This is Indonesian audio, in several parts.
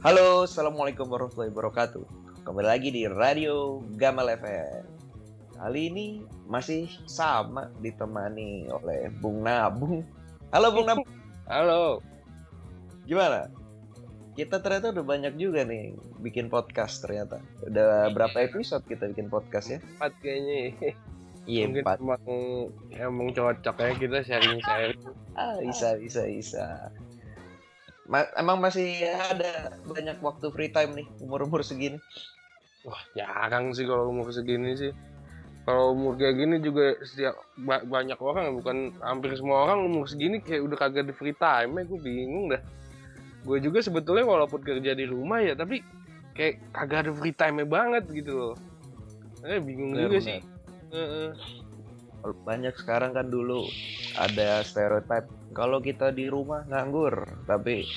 Halo, Assalamualaikum warahmatullahi wabarakatuh. Kembali lagi di Radio Gamal FM. Kali ini masih sama ditemani oleh Bung Nabung. Halo Bung Nabung, Halo. gimana? Kita ternyata udah banyak juga nih bikin podcast ternyata. Udah berapa episode kita bikin podcast ya? Empat kayaknya. Iya, Mungkin empat. emang emang cocok ya kita sharing-sharing. Ah, bisa, bisa, bisa. Ma- emang masih ada banyak waktu free time nih umur-umur segini. Wah, jarang sih kalau umur segini sih. Kalau umur kayak gini juga setiap ba- banyak orang bukan hampir semua orang umur segini kayak udah kagak di free time ya gue bingung dah. Gue juga sebetulnya walaupun kerja di rumah ya tapi kayak kagak ada free time banget gitu loh. Eh bingung juga Benar, sih. Heeh. Banyak sekarang kan dulu ada stereotip kalau kita di rumah nganggur tapi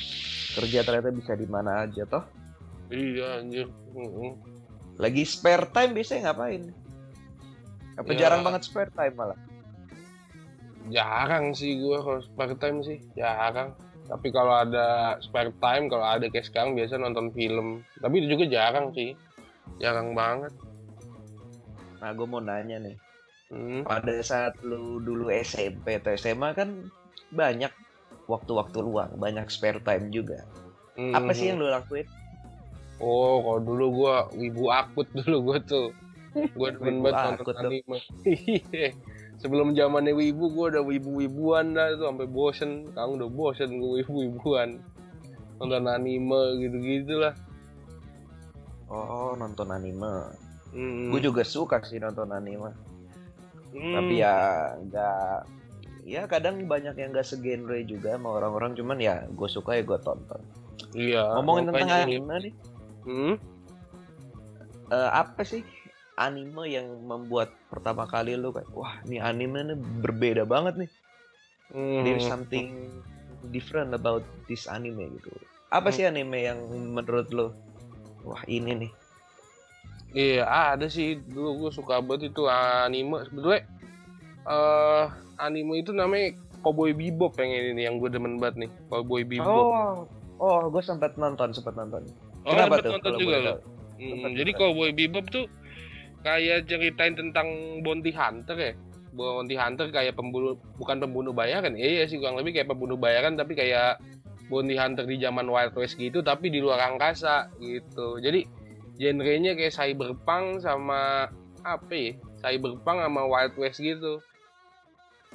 kerja ternyata bisa di mana aja toh. Iya anjir. Lagi spare time biasanya ngapain? Apa Ya. jarang banget spare time malah? Jarang sih gue kalau spare time sih jarang. Tapi kalau ada spare time kalau ada kayak sekarang biasa nonton film. Tapi itu juga jarang sih. Jarang banget. Nah gue mau nanya nih hmm. pada saat lu dulu SMP atau SMA kan banyak waktu-waktu luang banyak spare time juga. Apa sih yang lu lakuin? Oh kalau dulu gue wibu akut dulu gue tuh. Gue demen banget nonton anime. Iya. sebelum zamannya wibu gue udah wibu-wibuan dah tuh sampai bosen. Kamu udah bosen gue wibu-wibuan. Nonton anime gitu-gitu lah. Oh nonton anime. Hmm. gue juga suka sih nonton anime Hmm. tapi ya nggak ya kadang banyak yang nggak segenre juga sama orang-orang cuman ya gue suka ya gue tonton iya ngomongin tentang anime nih Hmm? eh, apa sih anime yang membuat pertama kali lu kayak wah ini anime nih berbeda banget nih Hmm. there's something different about this anime gitu apa Hmm. sih anime yang menurut lu wah ini nih Iya ada sih dulu gue suka banget itu anime sebetulnya eh anime itu namanya Cowboy Bebop yang ini yang gue demen banget nih Cowboy Bebop. oh oh gue sempat nonton sempat nonton Oh, kenapa tuh nonton juga lo? Hmm, jadi. Cowboy Bebop tuh kayak ceritain tentang bounty hunter ya. Bounty hunter kayak pembunuh bukan pembunuh bayaran. Iya sih kurang lebih kayak pembunuh bayaran tapi kayak bounty hunter di zaman Wild West gitu tapi di luar angkasa gitu. Jadi genrenya kayak cyberpunk sama apa ya? Cyberpunk sama Wild West gitu.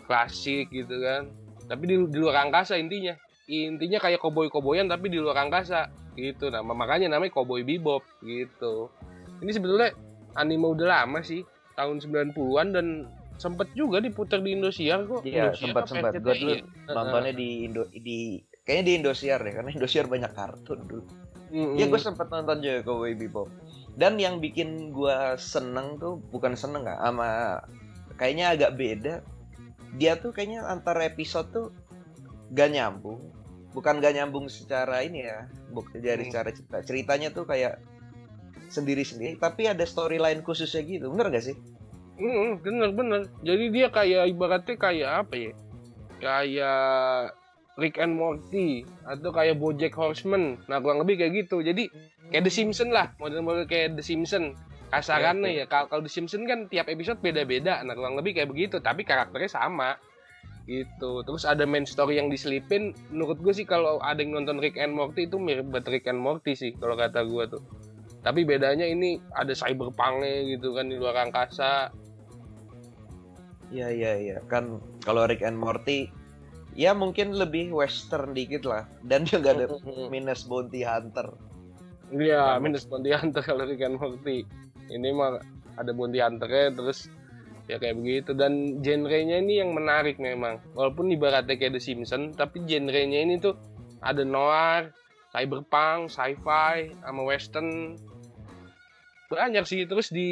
Klasik gitu kan. Tapi di, di luar angkasa intinya. Intinya kayak koboi-koboyan tapi di luar angkasa gitu. Nah, makanya namanya Cowboy Bebop gitu. Ini sebetulnya anime udah lama sih, tahun 90-an dan sempet juga diputar di Indosiar kok. Iya, sempat sempat. Gue dulu ya? nontonnya di Indo di kayaknya di Indosiar deh, karena Indosiar banyak kartun dulu. Mm-mm. Iya, gue sempat nonton juga Cowboy Bebop. Dan yang bikin gue seneng tuh bukan seneng nggak, sama kayaknya agak beda. Dia tuh kayaknya antar episode tuh gak nyambung. Bukan gak nyambung secara ini ya, bukan dari Hmm. secara cerita. Ceritanya tuh kayak sendiri-sendiri, tapi ada storyline khususnya gitu. Bener gak sih? Mm, bener bener. Jadi dia kayak ibaratnya kayak apa ya? Kayak Rick and Morty atau kayak BoJack Horseman. Nah kurang lebih kayak gitu. Jadi kayak The Simpsons lah, model-model kayak The Simpsons. Kasarannya Oke, ya, kalau kalau The Simpsons kan tiap episode beda-beda. Nah kurang lebih kayak begitu, tapi karakternya sama gitu. Terus ada main story yang diselipin. Menurut gue sih kalau ada yang nonton Rick and Morty itu mirip banget Rick and Morty sih kalau kata gue tuh. Tapi bedanya ini ada cyberpunknya gitu kan di luar angkasa. Iya iya iya kan kalau Rick and Morty ya mungkin lebih western dikit lah dan juga ada minus bounty hunter. Iya, minus bounty hunter kalau Rick and Morty. Ini mah ada bounty hunternya terus ya kayak begitu dan genrenya ini yang menarik memang. Walaupun ibaratnya kayak The Simpsons, tapi genrenya ini tuh ada noir, cyberpunk, sci-fi, sama western. Banyak sih terus di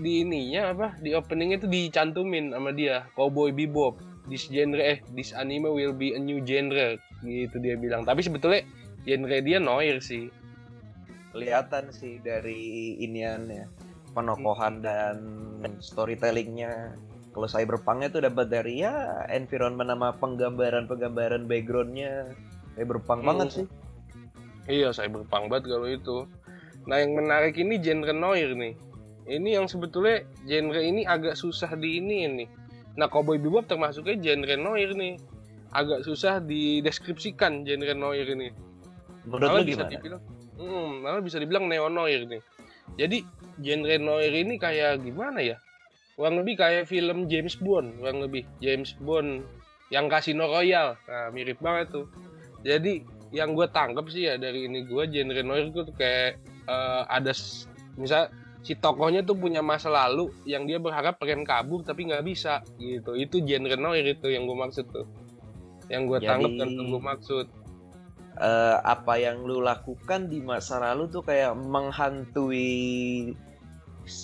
di ininya apa di openingnya tuh dicantumin sama dia Cowboy Bebop this genre eh this anime will be a new genre gitu dia bilang tapi sebetulnya genre dia noir sih Kelihatan sih dari iniannya penokohan dan storytellingnya. Kalau cyberpunknya tuh dapat dari ya environment sama penggambaran-penggambaran backgroundnya cyberpunk Hmm. banget sih. Iya, cyberpunk banget kalau itu. Nah, yang menarik ini genre noir nih. Ini yang sebetulnya genre ini agak susah di ini ini. Nah, Cowboy Bebop termasuknya genre noir nih. Agak susah dideskripsikan genre noir ini. Menurut Malah lu bisa gimana? dibilang, hmm, malah bisa dibilang neo noir nih. Jadi genre noir ini kayak gimana ya? Kurang lebih kayak film James Bond, kurang lebih James Bond yang Casino Royale. Nah, mirip banget tuh. Jadi yang gue tangkap sih ya dari ini gue genre noir itu tuh kayak eh, ada misal si tokohnya tuh punya masa lalu yang dia berharap pengen kabur tapi nggak bisa gitu. Itu genre noir itu yang gue maksud tuh. Yang gue tangkap dan gue maksud. Eh, apa yang lu lakukan di masa lalu tuh kayak menghantui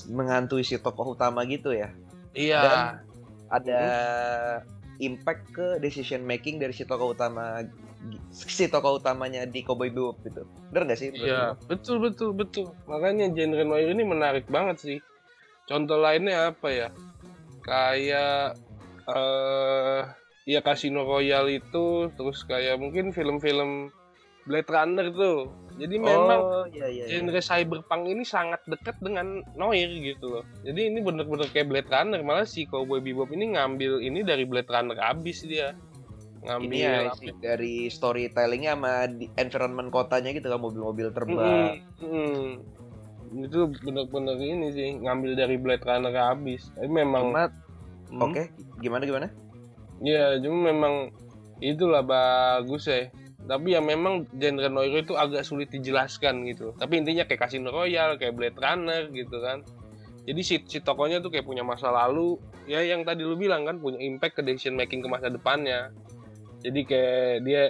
menghantui si tokoh utama gitu ya Iya. Dan ada impact ke decision making dari si tokoh utama si tokoh utamanya di Cowboy Bebop gitu bener gak sih Iya, betul betul betul. Makanya genre noir ini menarik banget sih. Contoh lainnya apa ya? Kayak eh ya Casino Royale itu, terus kayak mungkin film-film Blade Runner tuh. Jadi memang oh iya iya, iya. genre cyberpunk ini sangat dekat dengan noir gitu loh. Jadi ini bener-bener kayak Blade Runner. Malah si Cowboy Bebop ini ngambil ini dari Blade Runner abis dia. Ngambil ini ya dari storytellingnya sama di environment kotanya gitu kan mobil-mobil terbang mm. Itu bener-bener ini sih ngambil dari Blade Runner habis. Tapi memang Cuma, Hmm, oke gimana gimana Iya, cuma memang itulah bagus ya. Tapi ya memang genre noir itu agak sulit dijelaskan gitu. Tapi intinya kayak Casino Royale, kayak Blade Runner gitu kan. Jadi si, si tokohnya tuh kayak punya masa lalu, ya yang tadi lu bilang kan punya impact ke decision making ke masa depannya. Jadi kayak dia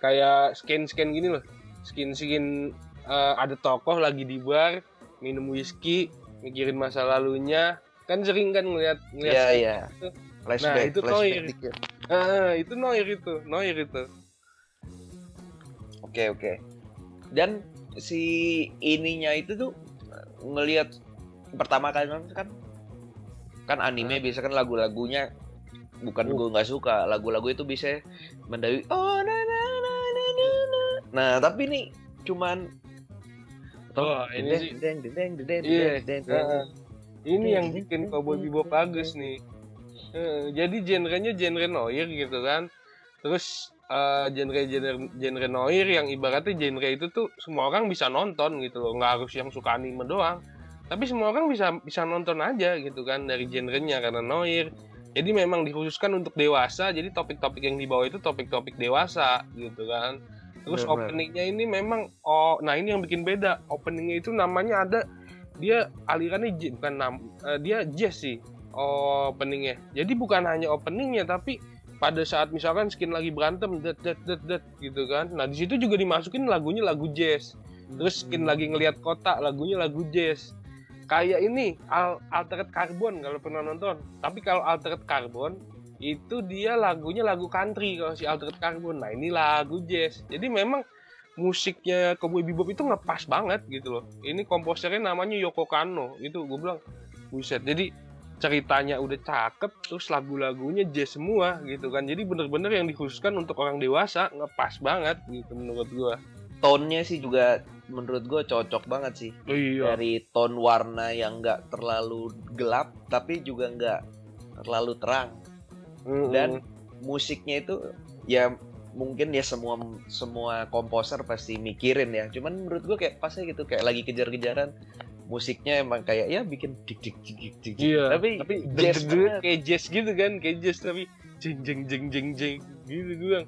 kayak skin-skin gini loh. Skin-skin eh, ada tokoh lagi di bar, minum whisky, mikirin masa lalunya. Kan sering kan ngeliat ngeliat skin iya itu. flashback Nah, itu flashback noir. dikit. Ah, itu noir itu, noir itu. Oke oke. Dan si ininya itu tuh ngelihat pertama kali kan kan anime biasa kan lagu-lagunya bukan Oh. gue nggak suka lagu-lagu itu bisa mendawi oh na na na na na na. Nah tapi ini cuman Oh, ini sih. deng deng deng deng Iya, deng deng. Ini yang bikin Cowboy Bebop bagus nih. Jadi genrenya genre noir gitu kan. Terus eh, genre-genre genre noir yang ibaratnya genre itu tuh semua orang bisa nonton gitu loh, nggak harus yang suka anime doang. Tapi semua orang bisa bisa nonton aja gitu kan dari genrenya karena noir. Jadi memang dikhususkan untuk dewasa. Jadi topik-topik yang dibawa itu topik-topik dewasa gitu kan. Terus Benar. openingnya ini memang oh nah ini yang bikin beda. Openingnya itu namanya ada dia alirannya j- bukan nam eh, dia jazz sih openingnya. Jadi bukan hanya openingnya tapi pada saat misalkan skin lagi berantem det det det det gitu kan. Nah, di situ juga dimasukin lagunya lagu jazz. Terus skin lagi ngelihat kota lagunya lagu jazz. Kayak ini Al Altered Carbon kalau pernah nonton. Tapi kalau Altered Carbon itu dia lagunya lagu country kalau si Altered Carbon. Nah, ini lagu jazz. Jadi memang musiknya Cowboy Bebop itu ngepas banget gitu loh. Ini komposernya namanya Yoko Kanno. Itu gue bilang buset. Jadi ceritanya udah cakep terus lagu-lagunya jazz semua gitu kan. Jadi bener-bener yang dikhususkan untuk orang dewasa ngepas banget gitu menurut gua. tone-nya sih juga menurut gue cocok banget sih. Iya. dari tone warna yang nggak terlalu gelap tapi juga nggak terlalu terang. Dan musiknya itu ya mungkin ya semua semua komposer pasti mikirin ya. Cuman menurut gue kayak pasnya gitu kayak lagi kejar-kejaran musiknya emang kayak ya bikin dik dik dik dik dik. Iya, tapi, tapi jazz kayak jazz gitu kan, kayak jazz tapi jeng jeng jeng jeng jeng gitu gue.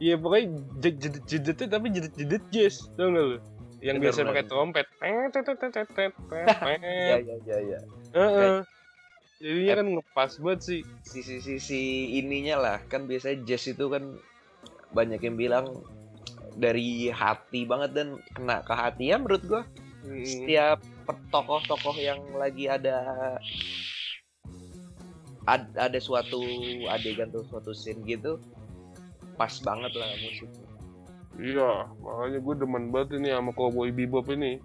Iya pokoknya jedet jedet tapi jedet jedet jazz, tau gak lu? Yang Bener, biasa pakai trompet. Tet, tet, tet, tet, tet, tet, ya tet. ya ya ya Heeh. Jadinya kan ngepas banget sih. si si si, si ininya lah kan biasanya jazz itu kan banyak yang bilang dari hati banget dan kena ke hati ya menurut gua Mm. setiap tokoh-tokoh yang lagi ada ad- ada suatu adegan tuh suatu scene gitu pas banget lah musiknya Iya, makanya gue demen banget ini sama Cowboy Bebop ini.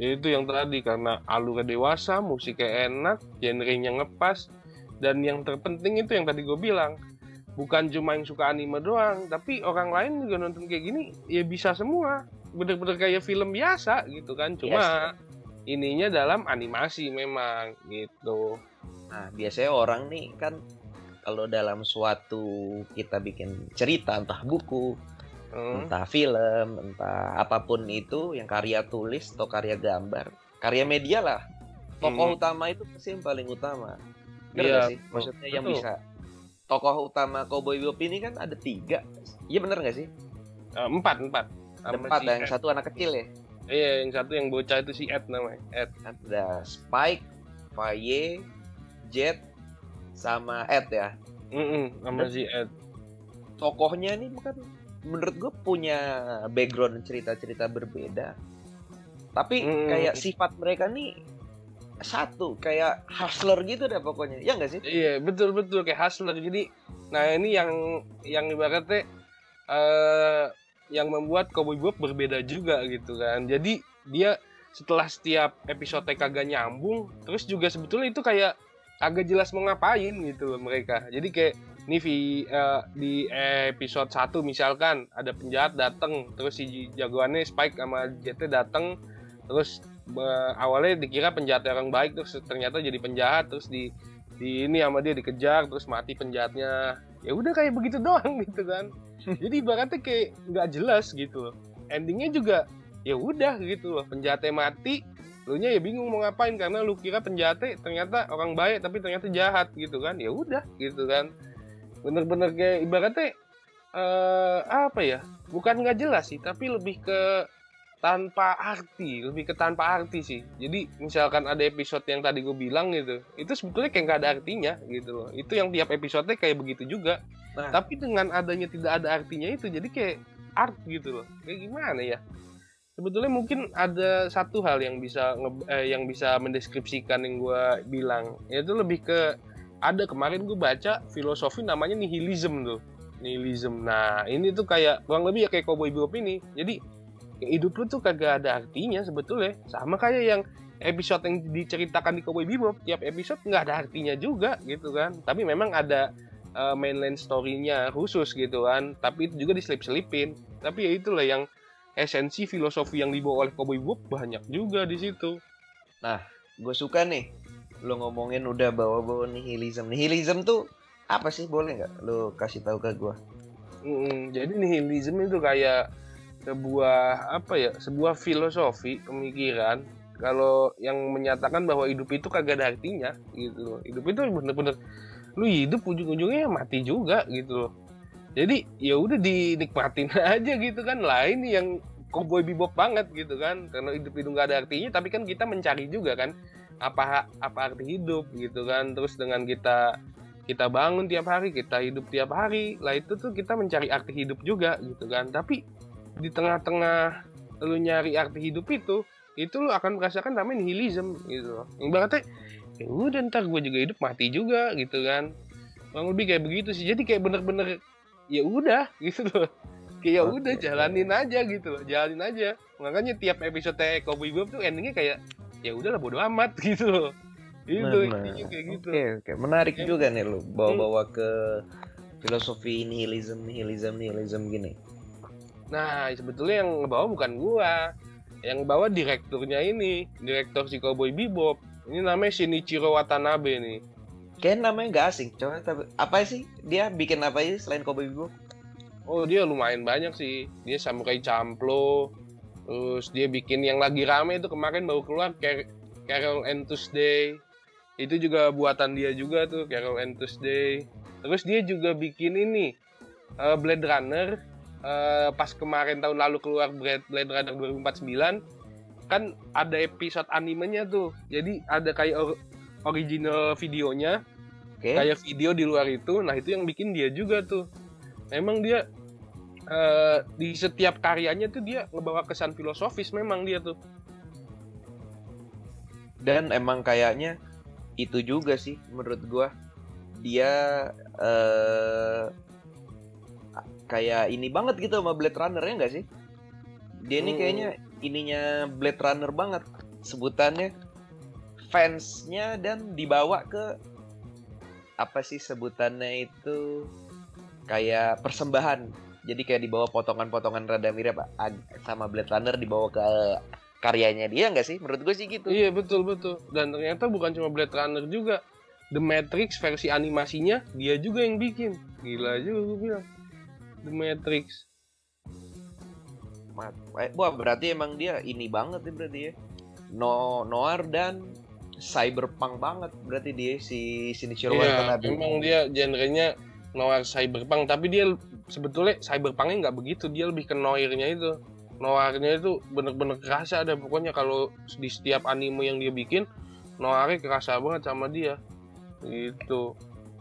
Itu yang tadi karena alurnya dewasa, musiknya enak, genrenya ngepas, dan yang terpenting itu yang tadi gue bilang bukan cuma yang suka anime doang tapi orang lain juga nonton kayak gini ya bisa semua bener-bener kayak film biasa gitu kan cuma yes. ininya dalam animasi memang gitu nah biasanya orang nih kan kalau dalam suatu kita bikin cerita entah buku hmm. entah film entah apa pun itu yang karya tulis atau karya gambar karya media lah tokoh hmm. utama itu pasti yang paling utama Bener iya, sih maksudnya betul. yang bisa tokoh utama Cowboy Bebop ini kan ada tiga. Iya bener gak sih? Uh, empat, empat. Ada empat, si yang satu anak kecil ya? Iya, yang satu yang bocah itu si Ed namanya. Ed. Ada Spike, Faye, Jet, sama Ed ya? Mm -mm, sama si Ed. Tokohnya ini kan menurut gue punya background cerita-cerita berbeda. Tapi mm. kayak sifat mereka nih satu kayak hustler gitu deh pokoknya ya nggak sih iya betul betul kayak hustler jadi nah ini yang yang ibaratnya uh, yang membuat Cowboy Bob berbeda juga gitu kan jadi dia setelah setiap episode kagak nyambung terus juga sebetulnya itu kayak agak jelas mau ngapain gitu loh mereka. Jadi kayak nih uh, di episode 1 misalkan ada penjahat dateng terus si jagoannya Spike sama JT dateng terus awalnya dikira penjahat orang baik terus ternyata jadi penjahat terus di di ini sama dia dikejar terus mati penjahatnya. Ya udah kayak begitu doang gitu kan. Jadi ibaratnya kayak nggak jelas gitu loh. Endingnya juga ya udah gitu loh penjahatnya mati lu nya ya bingung mau ngapain karena lu kira penjahatnya ternyata orang baik tapi ternyata jahat gitu kan. Ya udah gitu kan. Bener-bener kayak ibaratnya uh, apa ya bukan nggak jelas sih tapi lebih ke tanpa arti lebih ke tanpa arti sih. Jadi misalkan ada episode yang tadi gue bilang gitu itu sebetulnya kayak nggak ada artinya gitu loh. Itu yang tiap episodenya kayak begitu juga. Nah. tapi dengan adanya tidak ada artinya itu jadi kayak art gitu loh. Kayak gimana ya sebetulnya mungkin ada satu hal yang bisa eh, yang bisa mendeskripsikan yang gue bilang. Yaitu lebih ke ada kemarin gue baca filosofi namanya nihilism tuh. Nihilism. Nah ini tuh kayak kurang lebih ya kayak cowboy bebop ini. Jadi hidup lu tuh kagak ada artinya sebetulnya. Sama kayak yang episode yang diceritakan di Cowboy Bebop tiap episode nggak ada artinya juga gitu kan. Tapi memang ada uh, mainline story-nya khusus gitu kan. Tapi itu juga diselip-selipin. Tapi ya itulah yang esensi filosofi yang dibawa oleh Cowboy Bebop banyak juga di situ. Nah gue suka nih lo ngomongin udah bawa-bawa nihilism. Nihilism tuh apa sih? Boleh nggak lo kasih tahu ke gue mm, jadi nihilism itu kayak sebuah apa ya sebuah filosofi pemikiran kalau yang menyatakan bahwa hidup itu kagak ada artinya gitu loh. Hidup itu bener-bener lu hidup ujung-ujungnya mati juga gitu loh jadi ya udah dinikmatin aja gitu kan. Lain yang cowboy bebop banget gitu kan. Karena hidup itu nggak ada artinya tapi kan kita mencari juga kan. Apa apa arti hidup gitu kan. Terus dengan kita kita bangun tiap hari kita hidup tiap hari lah itu tuh kita mencari arti hidup juga gitu kan. Tapi di tengah-tengah lu nyari arti hidup itu itu lu akan merasakan namanya nihilism gitu. Loh ibaratnya ya udah ntar gue juga hidup mati juga gitu kan. Kurang lebih kayak begitu sih. Jadi kayak bener-bener ya udah gitu loh. Kayak ya udah jalanin aja gitu loh. Jalanin aja. Makanya tiap episode Cowboy Bebop tuh endingnya kayak ya udahlah bodo amat gitu loh. Itu intinya kayak gitu. Oke oke. Menarik ya. juga nih lo bawa-bawa ke filosofi nihilism nihilism nihilism gini. Nah, sebetulnya yang ngebawa bukan gua. Yang bawa direkturnya ini, direktur si Cowboy Bebop. Ini namanya Shinichiro Watanabe nih. Kayak namanya gak asing. Coba apa sih? Dia bikin apa sih selain Cowboy Bebop? Oh, dia lumayan banyak sih. Dia Samurai Champloo. Terus dia bikin yang lagi rame itu kemarin baru keluar Carol and Tuesday. Itu juga buatan dia juga tuh Carol and Tuesday. Terus dia juga bikin ini uh, Blade Runner uh, pas kemarin tahun lalu keluar Blade, Blade Runner 2049 kan ada episode animenya tuh jadi ada kayak original videonya okay. kayak video di luar itu nah itu yang bikin dia juga tuh memang dia uh, di setiap karyanya tuh dia ngebawa kesan filosofis memang dia tuh dan emang kayaknya itu juga sih menurut gua dia uh, kayak ini banget gitu sama Blade Runner ya nggak sih? Dia ini hmm. kayaknya ininya Blade Runner banget sebutannya fansnya dan dibawa ke apa sih sebutannya itu kayak persembahan jadi kayak dibawa potongan-potongan rada mirip sama Blade Runner dibawa ke karyanya dia nggak sih menurut gue sih gitu Iya betul betul. Dan ternyata bukan cuma Blade Runner juga. The Matrix versi animasinya dia juga yang bikin. Gila juga gue bilang. The Matrix. Mat- eh, Wah berarti emang dia ini banget nih berarti ya no noir dan cyberpunk banget. Berarti dia si Shinichiro Iya, Watanabe. emang dia genrenya noir cyberpunk, tapi dia sebetulnya cyberpunknya nggak begitu, dia lebih ke noirnya itu. Noirnya itu bener-bener kerasa ada pokoknya kalau di setiap anime yang dia bikin, noirnya kerasa banget sama dia. Gitu.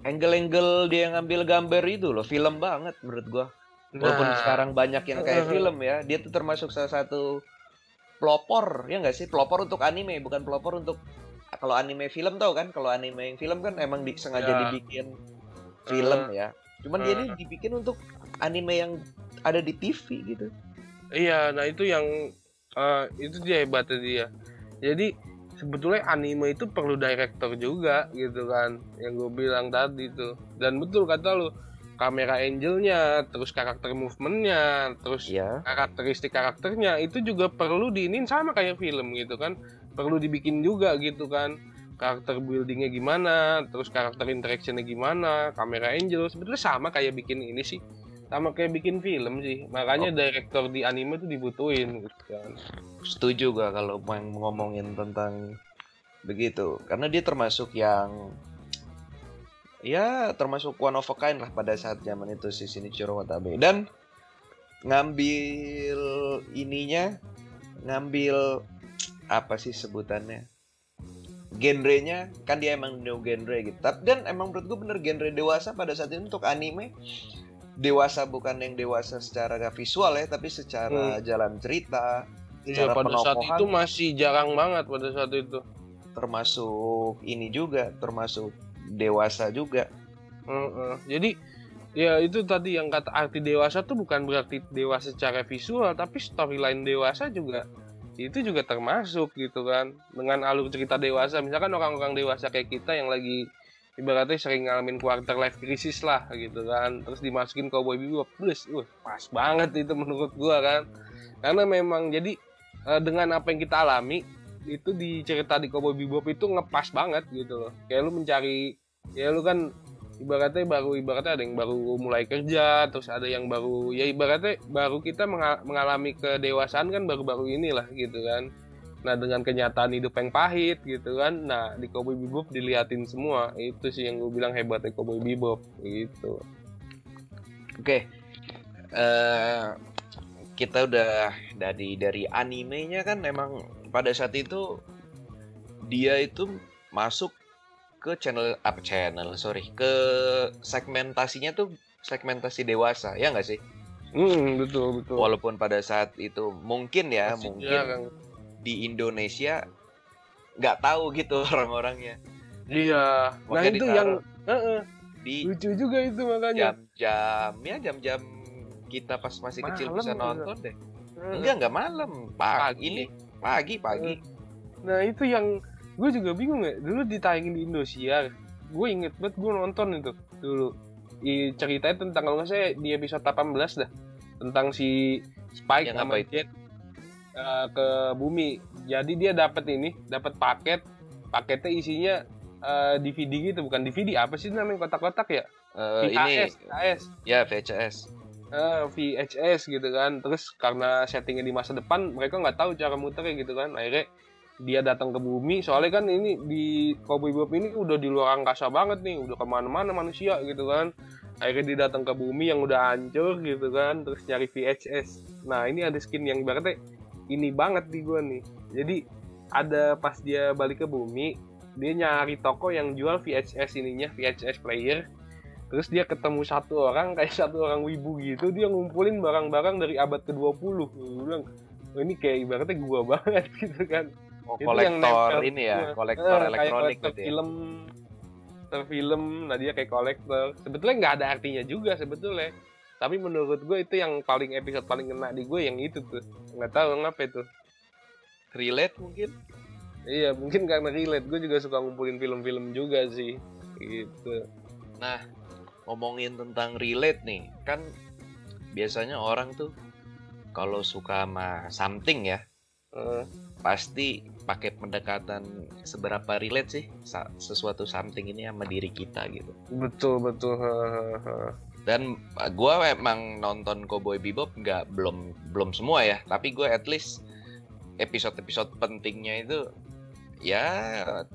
angle-angle dia yang ngambil gambar itu loh film banget menurut gua. Walaupun Nah, sekarang banyak yang kayak film ya dia tuh termasuk salah satu pelopor ya nggak sih? Pelopor untuk anime bukan pelopor untuk kalau anime film tau kan kalau anime yang film kan emang di, sengaja Ya. dibikin film ya cuman dia Eh. ini dibikin untuk anime yang ada di TV gitu Iya, nah itu yang eh, itu dia hebatnya dia. Jadi sebetulnya anime itu perlu director juga gitu kan, yang gue bilang tadi tuh. Dan betul kata lu, kamera angelnya, terus karakter movementnya, terus ya karakteristik karakternya itu juga perlu diinin sama kayak film gitu kan, perlu dibikin juga gitu kan. Karakter buildingnya gimana, terus karakter interactionnya gimana, kamera angel sebetulnya sama kayak bikin ini sih, sama kayak bikin film sih. Makanya director di anime tuh dibutuhin gitu kan. setuju gua kalau mau ngomongin tentang begitu karena dia termasuk yang ya termasuk one of a kind lah pada saat zaman itu si Shinichiro Watanabe dan ngambil ininya ngambil apa sih sebutannya? Genrenya kan dia emang new genre gitu. Tapi- dan emang menurut gue bener genre dewasa pada saat itu untuk anime. Dewasa bukan yang dewasa secara visual ya tapi secara jalan cerita Iya, Secara pada saat itu masih jarang banget pada saat itu. termasuk ini juga termasuk dewasa juga. Heeh. Jadi ya itu tadi yang kata arti dewasa tuh bukan berarti dewasa secara visual tapi storyline dewasa juga itu juga termasuk gitu kan. Dengan alur cerita dewasa misalkan orang-orang dewasa kayak kita yang lagi ibaratnya sering ngalamin quarter life crisis lah gitu kan. Terus dimasukin cowboy bebop plus uh, pas banget itu menurut gua kan. Karena memang jadi eh, dengan apa yang kita alami itu di cerita di cowboy bebop itu ngepas banget gitu loh. Kayak lu mencari ya lu kan ibaratnya baru ibaratnya ada yang baru mulai kerja terus ada yang baru ya ibaratnya baru kita menga- mengalami kedewasaan kan baru-baru inilah gitu kan. Nah dengan kenyataan hidup yang pahit gitu kan nah di Cowboy Bebop diliatin semua. Itu sih yang gue bilang hebatnya Cowboy Bebop gitu. Oke. Eh kita udah dari dari animenya kan emang pada saat itu dia itu masuk ke channel apa channel sorry ke segmentasinya tuh segmentasi dewasa ya nggak sih? Hmm betul betul. Walaupun pada saat itu mungkin ya Masih mungkin jarang. di Indonesia nggak tahu gitu orang-orangnya. Iya. Nah Makanya itu ditaruh yang Heeh, di lucu juga itu makanya. jam-jam ya jam-jam kita pas masih kecil Malam bisa juga. nonton deh. enggak enggak malam. Pagi, Pagi. ini pagi. Pagi Nah itu yang gue juga bingung ya. Dulu ditayangin di Indosiar. Gue inget banget gue nonton itu dulu. I, ceritanya tentang kalau nggak saya di episode 18 dah tentang si Spike Yang sama apa itu? Jet eh, ke bumi. Jadi dia dapat ini, dapat paket. Paketnya isinya eh, DVD gitu, bukan DVD apa sih namanya kotak-kotak ya? Eh, ini VHS, VHS. ya Eh, VHS gitu kan terus karena settingnya di masa depan mereka nggak tahu cara muternya gitu kan akhirnya dia datang ke bumi soalnya kan ini di Cowboy Bebop ini udah di luar angkasa banget nih udah ke mana-mana manusia gitu kan. Akhirnya dia datang ke bumi yang udah hancur gitu kan terus nyari VHS nah ini ada skin yang ibaratnya ini banget di gua nih. Jadi ada pas dia balik ke bumi dia nyari toko yang jual VHS ininya VHS player. Terus dia ketemu satu orang kayak satu orang wibu gitu dia ngumpulin barang-barang dari abad ke-20 gue bilang "Oh, ini kayak ibaratnya gua banget gitu kan oh, Itu yang kolektor nempel ini ya kolektor Eh, kayak elektronik kolektor gitu ya. film. Kolektor film. Nah dia kayak kolektor. Sebetulnya nggak ada artinya juga sebetulnya. Tapi menurut gue itu yang paling episode paling kena di gue yang itu tuh. Nggak tahu ngapa itu. Relate mungkin? Iya mungkin karena relate. Gue juga suka ngumpulin film-film juga sih. Gitu. Nah ngomongin tentang relate nih, kan biasanya orang tuh kalau suka sama something ya, Eh, pasti pakai pendekatan seberapa relate sih sesuatu something ini sama diri kita gitu. betul betul. Dan uh, gua memang nonton Cowboy Bebop nggak belum belum semua ya, tapi gue at least episode-episode pentingnya itu ya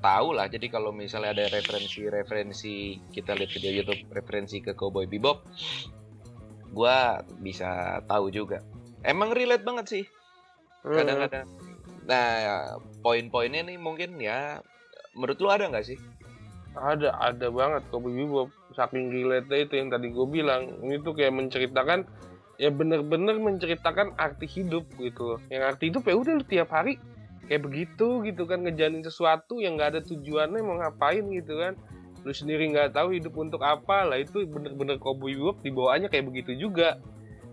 tahu lah. Jadi kalau misalnya ada referensi-referensi kita lihat video YouTube referensi ke Cowboy Bebop, gua bisa tahu juga. Emang relate banget sih kadang-kadang. Nah, poin-poinnya nih mungkin ya menurut lu ada nggak sih? ada ada banget. Cowboy Bebop saking relate itu yang tadi gue bilang. Ini tuh kayak menceritakan ya bener-bener menceritakan arti hidup gitu loh. Yang arti hidup ya udah lu tiap hari kayak begitu gitu kan ngejalin sesuatu yang nggak ada tujuannya mau ngapain gitu kan. Lu sendiri nggak tahu hidup untuk apa. Lah itu bener-bener Cowboy Bebop dibawaannya kayak begitu juga.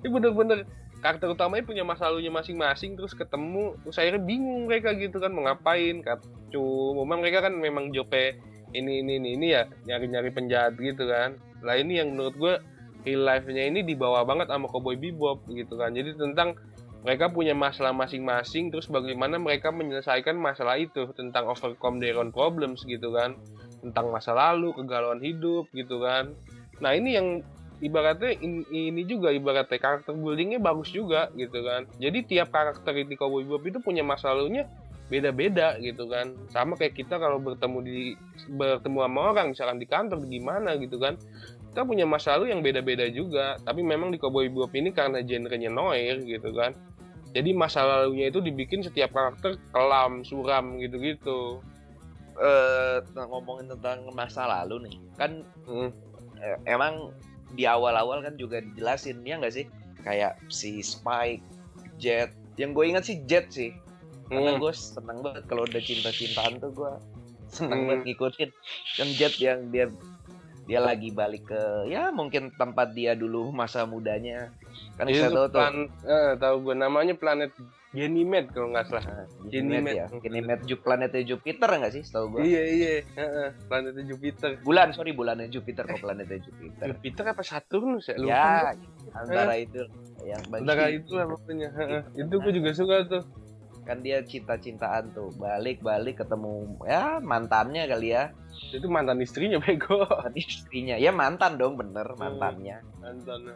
Ini bener-bener karakter utamanya punya masa lalunya masing-masing terus ketemu terus akhirnya bingung mereka gitu kan mau ngapain memang mereka kan memang jope ini ini ini, ini ya nyari-nyari penjahat gitu kan. Lah ini yang menurut gue real life-nya ini dibawa banget sama Cowboy Bebop gitu kan. Jadi tentang mereka punya masalah masing-masing terus bagaimana mereka menyelesaikan masalah itu tentang overcome their own problems gitu kan. Tentang masa lalu kegalauan hidup gitu kan. Nah ini yang ibaratnya in- ini juga ibaratnya karakter buildingnya bagus juga gitu kan. Jadi tiap karakter di Cowboy Bebop itu punya masa lalunya beda-beda gitu kan. Sama kayak kita kalau bertemu di bertemu sama orang misalkan di kantor gimana gitu kan. Kita punya masa lalu yang beda-beda juga. Tapi memang di Cowboy Bebop ini karena genrenya noir gitu kan. Jadi masa lalunya itu dibikin setiap karakter kelam suram gitu-gitu. Eh ngomongin tentang masa lalu nih, kan Hmm. eh, emang di awal-awal kan juga dijelasin ya nggak sih? Kayak si Spike, Jet. Yang gue ingat sih Jet sih. Karena Hmm. gue seneng banget kalau udah cinta-cintaan tuh gue seneng Hmm. banget ngikutin. Yang Jet yang dia dia lagi balik ke ya mungkin tempat dia dulu masa mudanya. Kan saya tahu tuh eh, tahu gue namanya planet Ganymede kalau nggak salah. Ganymede ya. Ganymede Ju- planetnya Jupiter nggak sih setahu gue? Iya iya, Heeh, planetnya Jupiter. Bulan, sorry bulannya Jupiter kok planetnya Jupiter. Jupiter apa Saturnus ya? Lupa ya, antara itu yang bagi Antara itu lah pokoknya. Heeh. Itu gue juga suka tuh. kan dia cinta-cintaan tuh balik-balik ketemu ya mantannya kali ya Itu mantan istrinya bego. tadi istrinya ya mantan dong bener mantannya Mantan.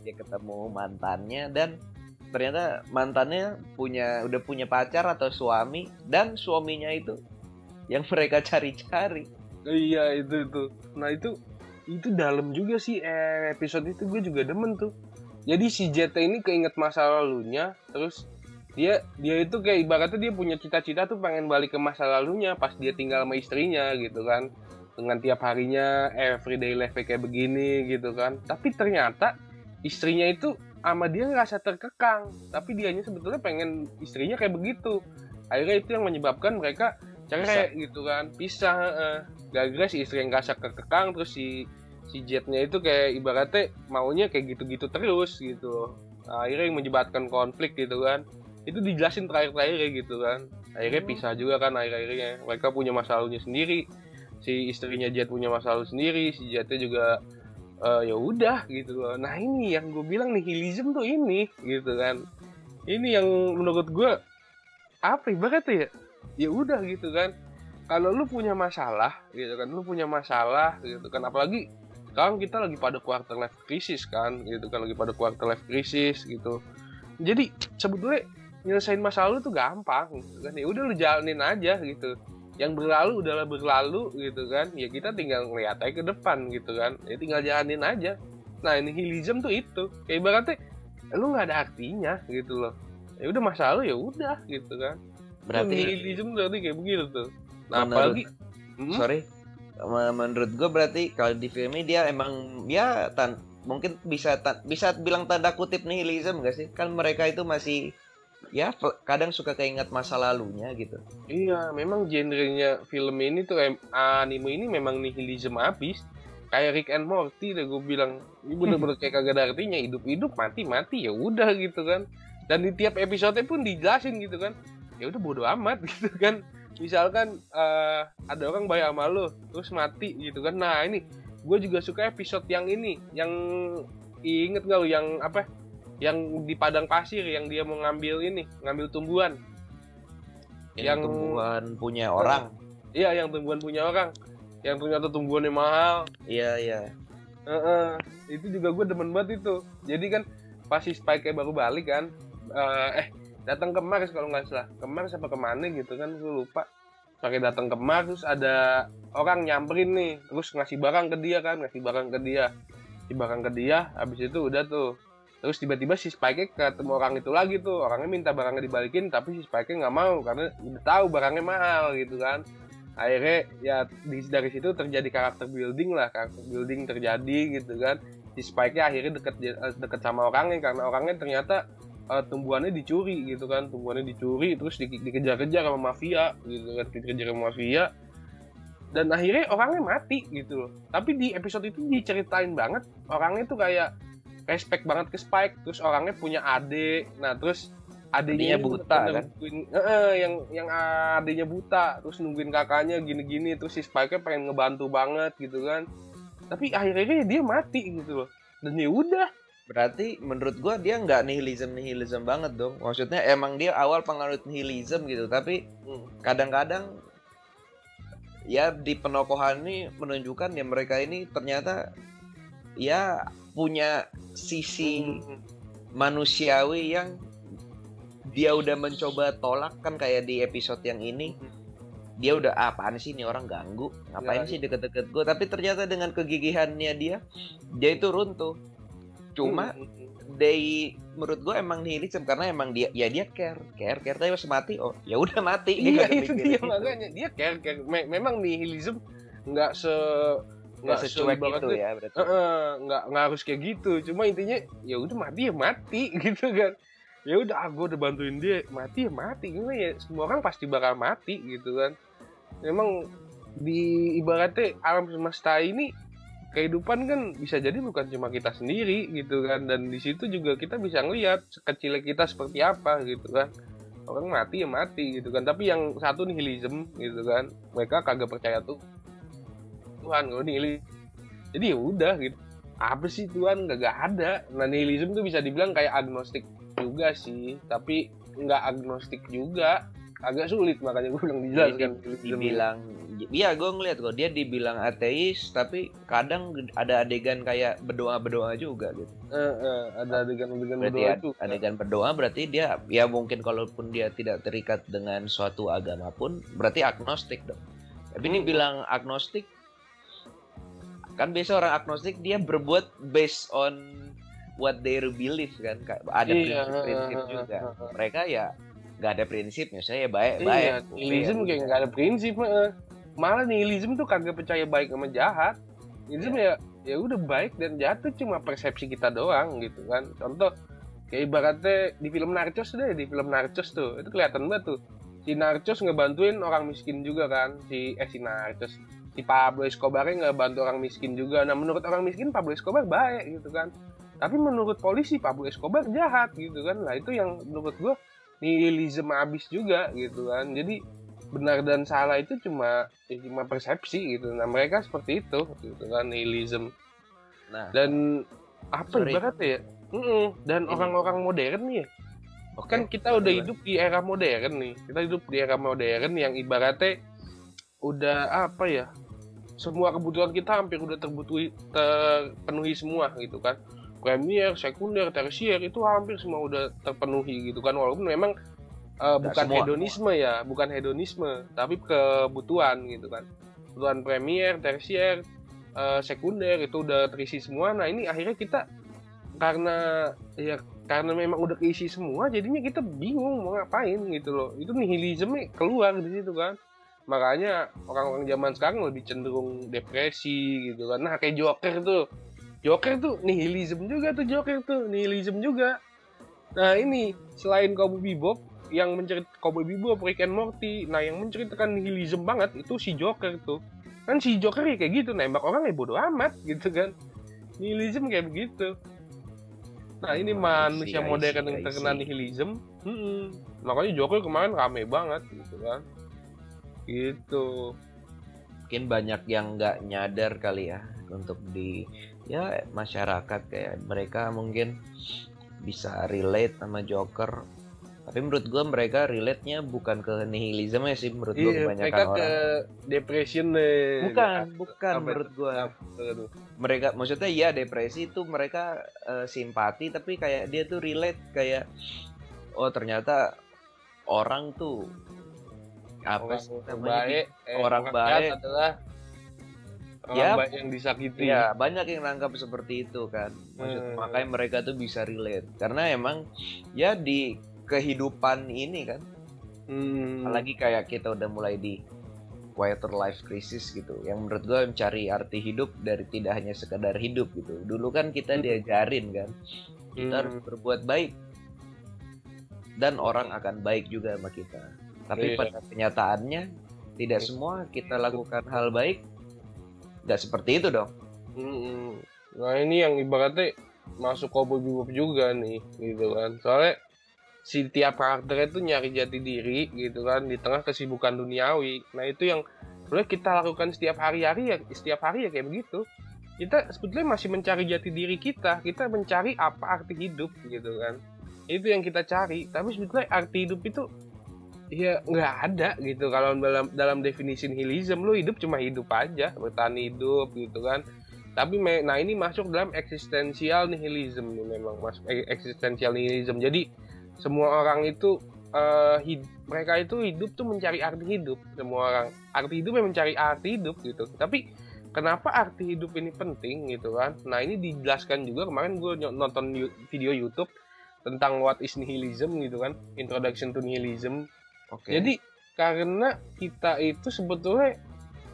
dia ketemu mantannya dan ternyata mantannya punya udah punya pacar atau suami dan suaminya itu yang mereka cari-cari Iya itu itu. Nah itu itu dalam juga sih eh, episode itu gue juga demen tuh. Jadi si JT ini keinget masa lalunya, terus dia dia itu kayak ibaratnya dia punya cita-cita tuh pengen balik ke masa lalunya pas dia tinggal sama istrinya gitu kan. Dengan tiap harinya everyday life kayak begini gitu kan. Tapi ternyata istrinya itu sama dia ngerasa terkekang, tapi dianya sebetulnya pengen istrinya kayak begitu. Akhirnya itu yang menyebabkan mereka cerai gitu kan, pisah. heeh. Gara-gara si istri yang ngerasa kekang terus si si jetnya itu kayak ibaratnya maunya kayak gitu-gitu terus gitu. Nah, akhirnya yang menyebabkan konflik gitu kan. Itu dijelasin terakhir-terakhir kayak gitu kan. Akhirnya pisah juga kan akhir-akhirnya. Mereka punya masa lalunya sendiri. Si istrinya jet punya masa lalu sendiri. Si jetnya juga eh, ya udah gitu loh. Nah ini yang gue bilang nihilism tuh ini gitu kan. Ini yang menurut gue apa ibaratnya ya. Ya udah gitu kan. Kalau lu punya masalah gitu kan lu punya masalah gitu kan. Apalagi sekarang kita lagi pada quarter life crisis kan gitu kan lagi pada quarter life crisis gitu. Jadi sebetulnya nyelesain masalah lu tuh gampang gitu kan. Ya udah lu jalanin aja gitu yang berlalu udahlah berlalu gitu kan ya kita tinggal ngeliat aja ke depan gitu kan ya tinggal jalanin aja. Nah nihilism tuh itu. Kayak ibaratnya lu nggak ada artinya gitu loh. Ya udah masalah lu ya udah gitu kan. Berarti nihilism berarti kayak begitu tuh. Nah Menurut- apalagi Hmm? sorry. Me- menurut gue berarti kalau di film ini dia emang ya tan mungkin bisa ta- bisa bilang tanda kutip nihilism gak sih? Kan mereka itu masih ya kadang suka keinget masa lalunya gitu Iya, memang genrenya film ini tuh anime ini memang nihilism abis. Kayak Rick and Morty deh gue bilang. Ini bener-bener kayak kagak ada artinya. Hidup-hidup, mati-mati ya udah gitu kan. Dan di tiap episode pun dijelasin gitu kan. Ya udah bodo amat gitu kan. Misalkan eh, ada orang bayar sama lu, terus mati gitu kan. Nah ini gue juga suka episode yang ini yang inget gak lu yang apa yang di padang pasir yang dia mau ngambil ini ngambil tumbuhan. Yang, Yang- tumbuhan punya orang. iya yang tumbuhan punya orang. Yang ternyata tumbuhannya mahal. Iya iya. Heeh. itu juga gue demen banget itu. Jadi kan pas si Spike baru balik kan eh, eh datang ke Mars kalau nggak salah. Ke Mars apa ke mana gitu kan gue lupa. Pakai datang ke Mars terus ada orang nyamperin nih. Terus ngasih barang ke dia kan ngasih barang ke dia. Ngasih barang ke dia habis itu udah tuh terus tiba-tiba si Spike ketemu orang itu lagi tuh. Orangnya minta barangnya dibalikin tapi si Spike nggak mau karena udah tahu barangnya mahal gitu kan. Akhirnya ya di, dari situ terjadi karakter building lah karakter building terjadi gitu kan. Si Spike akhirnya deket eh, deket sama orangnya karena orangnya ternyata eh, tumbuhannya dicuri gitu kan. Tumbuhannya dicuri terus di- dikejar-kejar sama mafia gitu kan. Dikejar sama mafia. Dan akhirnya orangnya mati gitu loh. Tapi di episode itu diceritain banget orangnya tuh kayak respect banget ke Spike terus orangnya punya adik nah terus adiknya buta, kan? nungguin- yang yang adiknya buta terus nungguin kakaknya gini-gini terus si Spike pengen ngebantu banget gitu kan. Tapi akhirnya dia mati gitu loh. Dan ya udah. Berarti menurut gua dia nggak nihilism nihilism banget dong. Maksudnya emang dia awal penganut nihilism gitu, tapi kadang-kadang ya di penokohan ini menunjukkan ya mereka ini ternyata ya punya sisi manusiawi yang dia udah mencoba tolak kan kayak di episode yang ini. Dia udah "Ah, apaan sih ini orang ganggu? Ngapain Ya, sih deket-deket gue tapi ternyata dengan kegigihannya dia dia itu runtuh. Cuma they menurut gue emang nihilism karena emang dia ya dia care care care. Tapi pas mati oh ya udah mati. Iya itu dia itu. makanya. Dia care, care. Me- memang nihilism nggak se nggak secuek itu ya berarti. Nggak nggak harus kayak gitu. Cuma intinya ya udah mati ya mati gitu kan. Ya udah ah gue udah bantuin dia mati ya mati. Gimana ya? Semua orang pasti bakal mati gitu kan. Memang di ibaratnya alam semesta ini kehidupan kan bisa jadi bukan cuma kita sendiri gitu kan. Dan di situ juga kita bisa ngelihat sekecil kita seperti apa gitu kan. Orang mati ya mati gitu kan. Tapi yang satu nihilism gitu kan. Mereka kagak percaya tuh Tuhan kalau nihilism jadi ya udah gitu. Apa sih Tuhan? Nggak gak ada. Nah nihilism tuh bisa dibilang kayak agnostik juga sih. Tapi nggak agnostik juga. Agak sulit makanya gue bilang dijelaskan dibilang iya gue ngeliat kok. Dia dibilang ateis tapi kadang ada adegan kayak berdoa berdoa juga gitu. Eh, eh, ada adegan-adegan berarti berdoa itu adegan berdoa berarti dia ya mungkin kalaupun dia tidak terikat dengan suatu agama pun berarti agnostik dong. Tapi ini Hmm. bilang agnostik kan biasa orang agnostik dia berbuat based on what they believe kan? Ada Iya, prinsip-prinsip eh, juga. mereka ya nggak ada prinsipnya saya baik iya baik nihilism kayak nggak ada prinsip malah nihilism tuh kagak percaya baik sama jahat. Nihilism ya ya udah baik dan jahat tuh cuma persepsi kita doang gitu kan. Contoh kayak ibaratnya di film Narcos deh di film Narcos tuh. Itu kelihatan banget tuh. Si Narcos ngebantuin orang miskin juga kan si eh si Narcos si Pablo Escobar ngebantu orang miskin juga. Nah menurut orang miskin Pablo Escobar baik gitu kan. Tapi menurut polisi Pablo Escobar jahat gitu kan. Lah itu yang menurut gua nihilisme abis juga gitu kan. Jadi benar dan salah itu cuma ya cuma persepsi gitu. Nah mereka seperti itu gitu kan nihilism nah. Dan apa Sorry. ibaratnya ya? Mm-mm. dan Ini. orang-orang modern nih ya, oke kan kita udah hidup di era modern nih. Kita hidup di era modern yang ibaratnya udah apa ya semua kebutuhan kita hampir udah terbutuhi terpenuhi semua gitu kan. Premier sekunder tersier itu hampir semua udah terpenuhi gitu kan. Walaupun memang Nggak bukan semua. hedonisme ya bukan hedonisme tapi kebutuhan gitu kan. Kebutuhan premier tersier eh, sekunder itu udah terisi semua. Nah ini akhirnya kita karena ya karena memang udah keisi semua jadinya kita bingung mau ngapain gitu loh. Itu nihilisme keluar di situ kan makanya orang-orang zaman sekarang lebih cenderung depresi gitu kan. Nah kayak Joker tuh. Joker tuh nihilisme juga tuh Joker tuh nihilisme juga. Nah ini selain Cowboy Bebop yang mencerit Cowboy Bebop Rick and Morty nah yang menceritakan nihilisme banget itu si Joker tuh. Kan si Joker ya kayak gitu nembak orang ya bodoh amat gitu kan. Nihilisme kayak begitu. Nah ini see, manusia modern yang terkena see. nihilisme Mm-mm. makanya Joker kemarin rame banget gitu kan gitu. Mungkin banyak yang nggak nyadar kali ya untuk di ya masyarakat kayak mereka mungkin bisa relate sama Joker. Tapi menurut gue mereka relate-nya bukan ke nihilisme ya sih menurut gue Iya, kebanyakan mereka orang. ke depression deh. bukan bukan Apa menurut gue mereka maksudnya ya depresi itu mereka eh, simpati tapi kayak dia tuh relate kayak oh ternyata orang tuh apa Orang sih yang namanya baik, eh, orang baik. adalah orang Ya, baik yang disakiti. Iya, banyak yang nangkap seperti itu kan. Maksud, Hmm. Makanya mereka tuh bisa relate. Karena emang ya di kehidupan ini kan, Hmm. apalagi kayak kita udah mulai di quarter life crisis gitu. Yang menurut gue mencari arti hidup dari tidak hanya sekedar hidup gitu. Dulu kan kita Hmm. diajarin kan, kita Hmm. harus berbuat baik dan orang akan baik juga sama kita. Tapi Iya. pada kenyataannya tidak semua kita lakukan hal baik. Gak seperti itu dong. Mm-mm. Nah ini yang ibaratnya masuk Cowboy Bebop juga nih gitu kan. Soalnya si tiap karakter itu nyari jati diri gitu kan di tengah kesibukan duniawi. Nah itu yang sebenarnya kita lakukan setiap hari-hari ya setiap hari ya kayak begitu. Kita sebetulnya masih mencari jati diri kita. Kita mencari apa arti hidup gitu kan. Itu yang kita cari. Tapi sebetulnya arti hidup itu ya nggak ada gitu. Kalau dalam dalam definisi nihilism lu hidup cuma hidup aja bertahan hidup gitu kan. Tapi nah ini masuk dalam eksistensial nihilism nih memang masuk e- eksistensial nihilism. Jadi semua orang itu eh, hid- mereka itu hidup tuh mencari arti hidup semua orang. Arti hidup yang mencari arti hidup gitu. Tapi kenapa arti hidup ini penting gitu kan? Nah ini dijelaskan juga kemarin gue nonton video YouTube tentang what is nihilism gitu kan. Introduction to nihilism Oke. jadi karena kita itu sebetulnya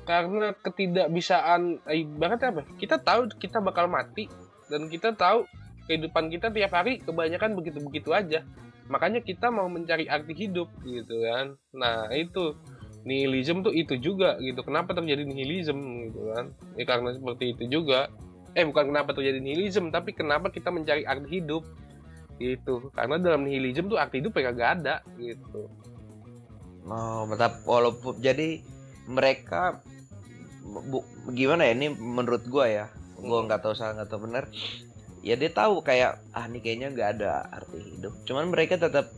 karena ketidakbisaan eh, ibaratnya apa? Kita tahu kita bakal mati dan kita tahu kehidupan kita tiap hari kebanyakan begitu-begitu aja. Makanya kita mau mencari arti hidup gitu kan. Nah, itu nihilism tuh itu juga gitu. Kenapa terjadi nihilism gitu kan? Ya karena seperti itu juga. Eh bukan kenapa terjadi nihilism, tapi kenapa kita mencari arti hidup gitu. Karena dalam nihilism tuh arti hidup ya kagak ada gitu. Oh, tetap walaupun jadi mereka bu, gimana ya ini menurut gua ya. Gua Hmm. nggak tahu salah nggak tahu benar. Ya dia tahu kayak ah ini kayaknya nggak ada arti hidup. Cuman mereka tetap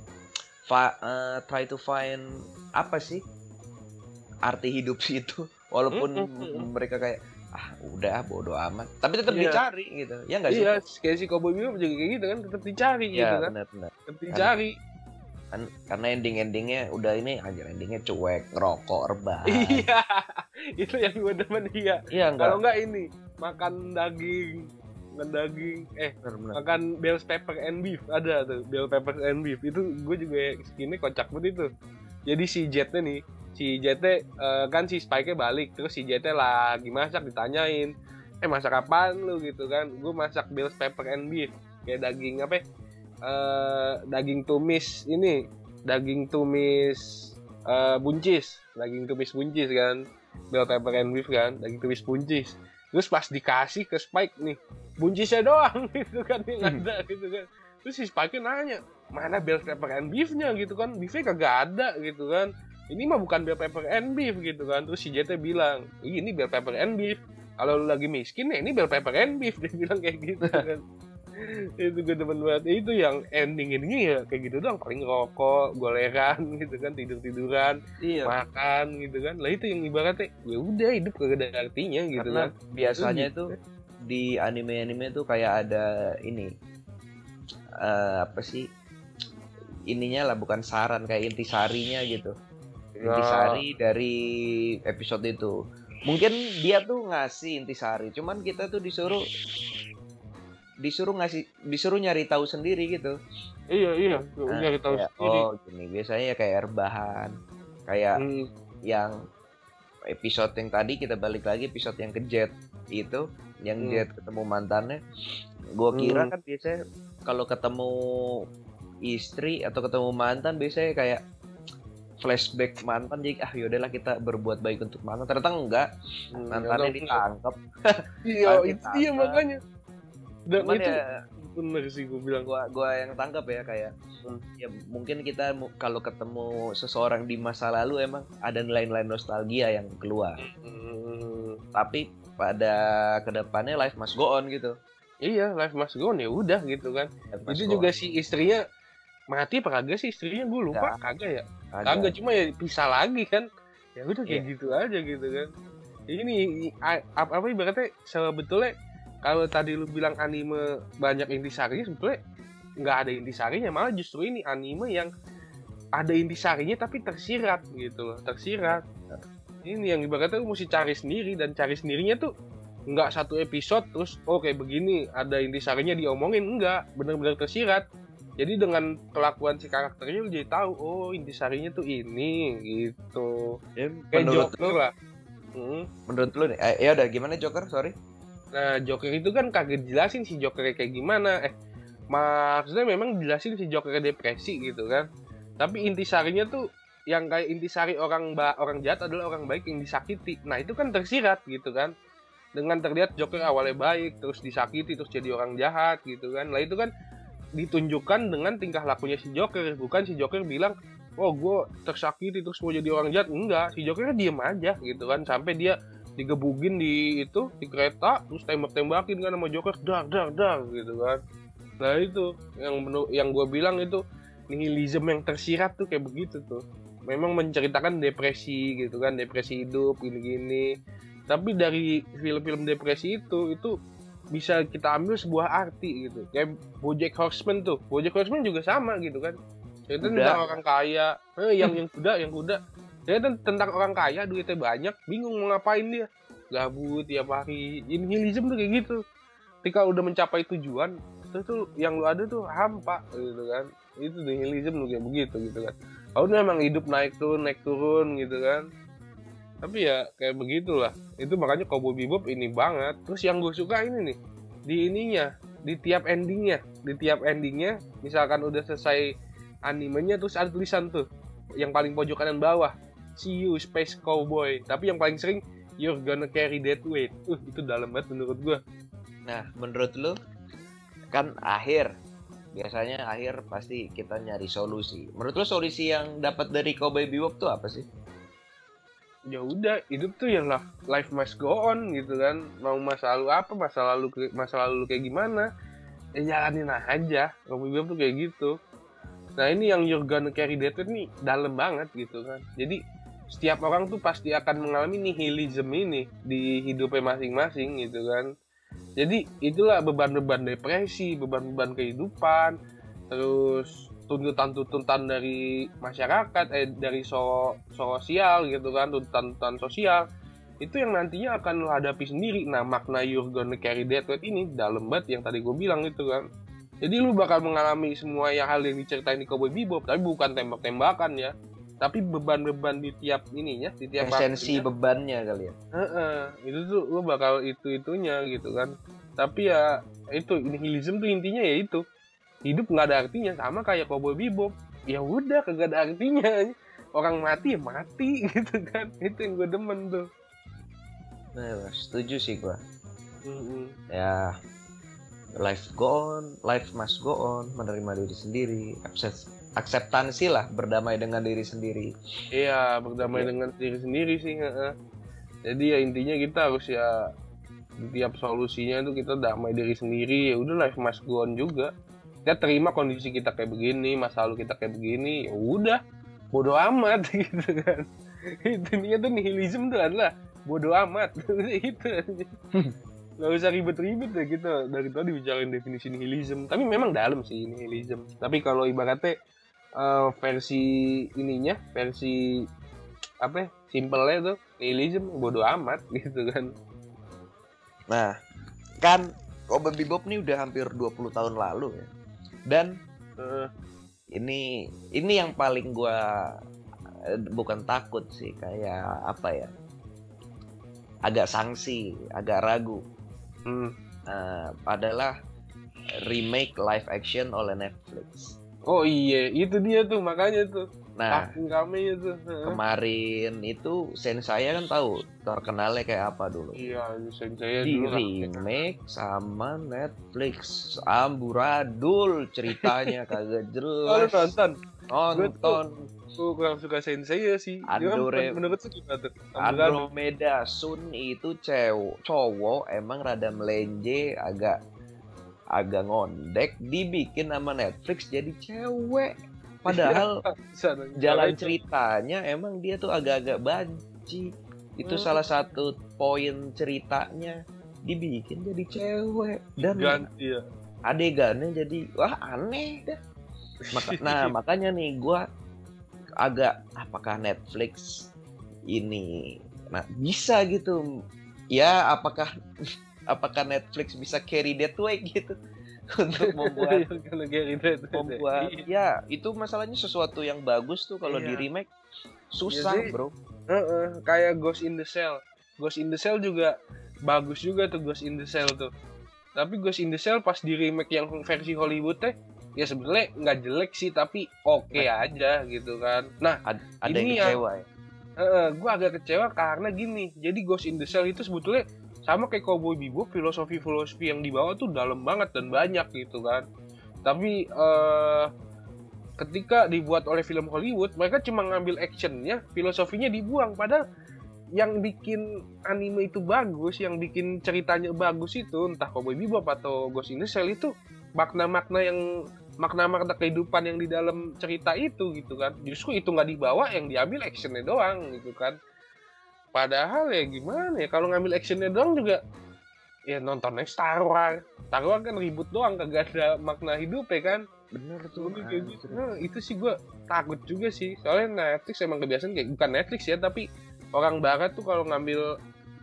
fa- eh, try to find apa sih arti hidup sih itu walaupun Hmm, hmm, hmm. mereka kayak ah udah bodo amat tapi tetap Iya. dicari gitu ya nggak sih Iya, kayak si Cowboy Bebop juga kayak gitu kan, tetap dicari gitu ya kan, benar-benar tetap dicari. Kan karena ending-endingnya udah ini aja endingnya cuek ngerokok rebahan Iya, itu yang gue demen iya. iya Kalau enggak ini makan daging, makan daging, eh benar-benar makan bell pepper and beef ada tuh bell pepper and beef itu gue juga skinnya kocak banget itu. Jadi si Jetnya nih, si Jetnya eh, kan si Spike-nya balik, terus si Jetnya lagi masak ditanyain, eh masak apaan lu gitu kan? Gue masak bell pepper and beef, kayak daging apa? ya? Eh daging tumis ini, daging tumis eh, buncis, daging tumis buncis kan, bell pepper and beef kan, daging tumis buncis. Terus pas dikasih ke Spike nih, buncisnya doang gitu kan yang ada gitu kan. Terus si Spike nanya, mana bell pepper and beefnya gitu kan, beefnya kagak ada gitu kan. Ini mah bukan bell pepper and beef gitu kan. Terus si Jetnya bilang, "Ih, ini bell pepper and beef. Kalau lu lagi miskin ya ini bell pepper and beef dia bilang kayak gitu kan. Itu gue demen banget. Itu yang ending endingnya ya kayak gitu doang. Paling rokok goleran gitu kan tidur tiduran iya. makan gitu kan. Lah itu yang ibaratnya ya udah hidup kagak ada artinya gitu karena kan. biasanya Gitu. itu di anime-anime tuh kayak ada ini eh, apa sih ininya lah bukan saran kayak intisarinya gitu. Ya. intisari dari episode itu. Mungkin dia tuh ngasih intisari cuman kita tuh disuruh disuruh ngasih disuruh nyari tahu sendiri gitu. Iya iya. Nah, nyari tahu kayak, sendiri. oh gini. Biasanya ya kayak rebahan. Kayak Hmm, yang episode yang tadi kita balik lagi episode yang ke Jet itu yang Hmm. Jet ketemu mantannya. Gua kira Hmm. kan biasanya kalau ketemu istri atau ketemu mantan biasanya kayak flashback mantan. Jadi ah yaudahlah kita berbuat baik untuk mantan. Ternyata enggak. Hmm, mantannya ya, ditangkap iya itu iya makanya dan cuman itu ya bener sih gue bilang. gua gua yang tangkap ya kayak Hmm. ya mungkin kita kalau ketemu seseorang di masa lalu emang ada nilai-nilai nostalgia yang keluar. Hmm, tapi pada ke depannya life must go on gitu. Iya life must go on ya udah gitu kan. Itu juga si istrinya mati apa kagak sih istrinya? Gue lupa ya. kagak ya? Kagak. kagak cuma ya pisah lagi kan. Ya udah kayak yeah. gitu aja gitu kan. Ini apa apa ibaratnya sebetulnya kalau tadi lu bilang anime banyak intisarinya sebetulnya nggak ada intisarinya malah justru ini anime yang ada intisarinya tapi tersirat gitu loh tersirat. Ini yang ibaratnya lu mesti cari sendiri dan cari sendirinya tuh nggak satu episode terus oh kayak begini ada intisarinya diomongin? Enggak bener-bener tersirat. Jadi dengan kelakuan si karakternya lu jadi tahu oh intisarinya tuh ini gitu. Ya, kayak Joker lu, lah. Hmm. menurut lu nih eh, ya udah gimana Joker? Sorry nah Joker itu kan kagak jelasin si Joker kayak gimana. Eh maksudnya memang jelasin si Joker depresi gitu kan. Tapi intisarinya tuh yang kayak intisari orang ba orang jahat adalah orang baik yang disakiti. Nah itu kan tersirat gitu kan. Dengan terlihat Joker awalnya baik terus disakiti terus jadi orang jahat gitu kan. Lah itu kan ditunjukkan dengan tingkah lakunya si Joker. Bukan si Joker bilang oh gue tersakiti terus mau jadi orang jahat. Enggak si Joker diem aja gitu kan. Sampai dia digebugin di itu di kereta terus tembak-tembakin kan sama Joker dar dar dar gitu kan. Nah itu yang yang gue bilang itu nihilisme yang tersirat tuh kayak begitu tuh. Memang menceritakan depresi gitu kan depresi hidup gini-gini. Tapi dari film-film depresi itu itu bisa kita ambil sebuah arti gitu. Kayak Bojack Horseman tuh. Bojack Horseman juga sama gitu kan. Itu tentang orang kaya. Eh, yang yang kuda yang kuda ya tentang orang kaya duitnya banyak bingung mau ngapain dia. Gabut tiap hari nihilism tuh kayak gitu. Ketika udah mencapai tujuan itu tuh yang lu ada tuh hampa gitu kan. Itu nihilism tuh kayak begitu gitu kan. Kalau memang hidup naik turun naik turun gitu kan. Tapi ya kayak begitulah. Itu makanya Cowboy Bebop ini banget. Terus yang gue suka ini nih di ininya di tiap endingnya. Di tiap endingnya misalkan udah selesai animenya terus ada tulisan tuh yang paling pojok kanan bawah see you space cowboy. Tapi yang paling sering you're gonna carry that weight. Uh itu dalam banget menurut gue nah menurut lu kan akhir. Biasanya akhir pasti kita nyari solusi. Menurut lu solusi yang dapat dari Cowboy Bebop tuh apa sih? Ya udah hidup tuh ya lah life must go on gitu kan. Mau masa lalu apa masa lalu masa lalu kayak gimana? Ya jalanin aja Robbie Williams tuh kayak gitu. Nah ini yang you're gonna carry that nih dalam banget gitu kan. Jadi setiap orang tuh pasti akan mengalami nihilism ini di hidupnya masing-masing gitu kan. Jadi itulah beban-beban depresi beban-beban kehidupan terus tuntutan-tuntutan dari masyarakat eh dari so sosial gitu kan tuntutan-tuntutan sosial itu yang nantinya akan lo hadapi sendiri. Nah makna you're gonna carry that weight ini dalam banget yang tadi gue bilang itu kan. Jadi lu bakal mengalami semua yang hal yang diceritain di Cowboy Bebop tapi bukan tembak-tembakan ya tapi beban-beban di tiap ininya di tiap esensi bebannya kali ya. Uh -uh, itu tuh lu bakal itu itunya gitu kan. Tapi ya itu nihilism tuh intinya ya itu. Hidup nggak ada artinya sama kayak Cowboy Bebop. Ya udah kagak ada artinya. Orang mati ya mati gitu kan. Itu yang gue demen tuh. Nah setuju sih gue mm-hmm. ya life go on life must go on menerima diri sendiri akses akseptansi lah berdamai dengan diri sendiri. Iya berdamai ya. dengan diri sendiri sih jadi ya intinya kita harus ya tiap solusinya itu kita damai diri sendiri. Ya udah life must go on juga. Kita terima kondisi kita kayak begini masa lalu kita kayak begini ya udah. Bodoh amat gitu kan. Itu intinya tuh nihilism tuh adalah bodoh amat. Itu nggak usah ribet-ribet ya kita dari tadi bicarain definisi nihilism tapi memang dalam sih nihilism tapi kalau ibaratnya uh, versi ininya versi apa ya, simpelnya tuh nihilism bodoh amat gitu kan. Nah kan Cowboy Bebop nih udah hampir 20 tahun lalu ya. Dan uh, ini ini yang paling gue uh, bukan takut sih kayak apa ya agak sanksi agak ragu. Hmm. uh, adalah remake live action oleh Netflix oh iya itu dia tuh makanya tuh Nah, kami itu. Kemarin itu sen saya kan tahu terkenalnya kayak apa dulu. Iya, sen saya di dulu remake kan. sama Netflix. Amburadul ceritanya kagak jelas. Oh, nonton. Nonton. Gue kurang suka Sensei ya sih. Kan Andore- menurut lu gimana tuh? Andromeda Sun itu cewek cowok emang rada melenje agak agak ngondek dibikin sama Netflix jadi cewek padahal Sana. jalan ceritanya emang dia tuh agak-agak banci itu Hmm. salah satu poin ceritanya dibikin jadi cewek dan ganti ya. adegannya jadi wah aneh dah Maka- nah makanya nih gua agak apakah Netflix ini nah bisa gitu ya apakah apakah Netflix bisa carry that way gitu untuk membuat Red. membuat ya itu masalahnya sesuatu yang bagus tuh kalau di Iya. remake susah Iya sih. bro Heeh, kayak Ghost in the Shell. Ghost in the Shell juga bagus juga tuh Ghost in the Shell tuh. Tapi Ghost in the Shell pas di remake yang versi Hollywood teh ya sebenarnya nggak jelek sih tapi oke aja gitu kan. Nah, ada Ini yang ya. kecewa ya gue agak kecewa karena gini. Jadi Ghost in the Shell itu sebetulnya sama kayak Cowboy Bebop filosofi-filosofi yang dibawa tuh dalam banget dan banyak gitu kan. Tapi eh ketika dibuat oleh film Hollywood, mereka cuma ngambil actionnya, filosofinya dibuang. Padahal yang bikin anime itu bagus, yang bikin ceritanya bagus itu entah Cowboy Bebop atau Ghost in the Shell itu makna-makna yang makna-makna kehidupan yang di dalam cerita itu gitu kan. Justru itu nggak dibawa, yang diambil actionnya doang gitu kan. Padahal ya gimana ya kalau ngambil actionnya doang juga ya nontonnya Star Wars. Star Wars kan ribut doang kagak ada makna hidup ya kan. bener tuh Lebih kayak gitu. Nah, itu sih gue takut juga sih. Soalnya Netflix emang kebiasaan kayak bukan Netflix ya, tapi orang barat tuh kalau ngambil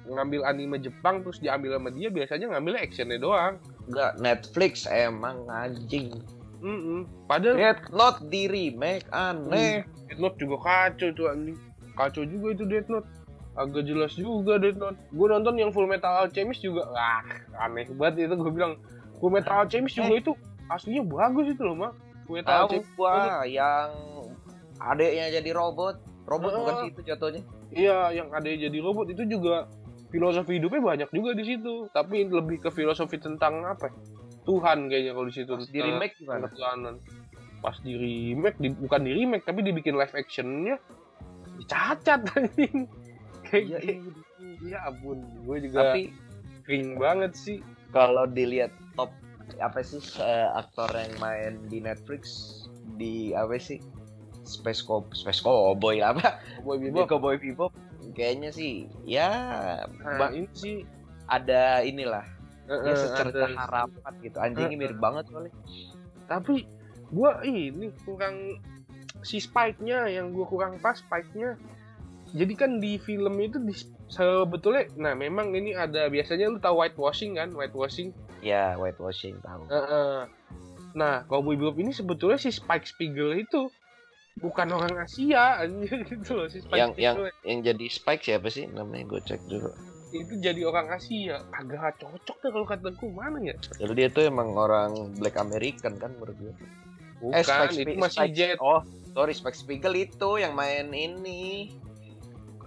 ngambil anime Jepang terus diambil sama dia biasanya ngambil actionnya doang. Enggak, Netflix emang anjing. Mm Padahal Death Note di remake aneh. Death Note juga kacau tuh anjing. Kacau juga itu Death Note. Agak jelas juga Death Note. Gue nonton yang Full Metal Alchemist juga, wah aneh banget itu gue bilang. Full Metal Alchemist juga itu aslinya bagus itu loh, Mak. Full Metal Tahu Alchemist. gua yang adeknya jadi robot. Robot Heeh. bukan sih itu jatuhnya. Iya, yang yang jadi robot itu juga filosofi hidupnya banyak juga di situ. Tapi lebih ke filosofi tentang apa? ya? Tuhan kayaknya kalau di situ. Pas di remake gimana? Ketuhanan. Pas di remake, di- bukan di remake tapi dibikin live actionnya dicacat anjing. Kayak Iya, iya. ya ampun, gue juga Tapi kering banget sih. kalau dilihat top apa sih eh, aktor yang main di Netflix? Di apa sih? Space Cow Space Cowboy apa? Boy di Bebop. Cowboy Bebop. Kayaknya sih ya Nah, ini sih. ada inilah. Eh, ya secerca ada- harapan gitu. Anjingnya Eh, mirip banget soalnya. Tapi gua ini kurang si spike-nya yang gua kurang pas spike-nya jadi kan di film itu di, sebetulnya nah memang ini ada biasanya lu tahu whitewashing kan? Whitewashing? Ya whitewashing tahu. Eh, eh. nah Cowboy Bebop ini sebetulnya si Spike Spiegel itu bukan orang Asia anjir gitu loh si Spike yang yang Spiegel. yang jadi Spike siapa sih? Namanya gue cek dulu. Itu jadi orang Asia. Agak cocok deh kalau kataku mana ya? Jadi dia tuh emang orang Black American kan menurut gue bukan Spike itu masih Spike- Jet. Oh sorry Spike Spiegel itu yang main ini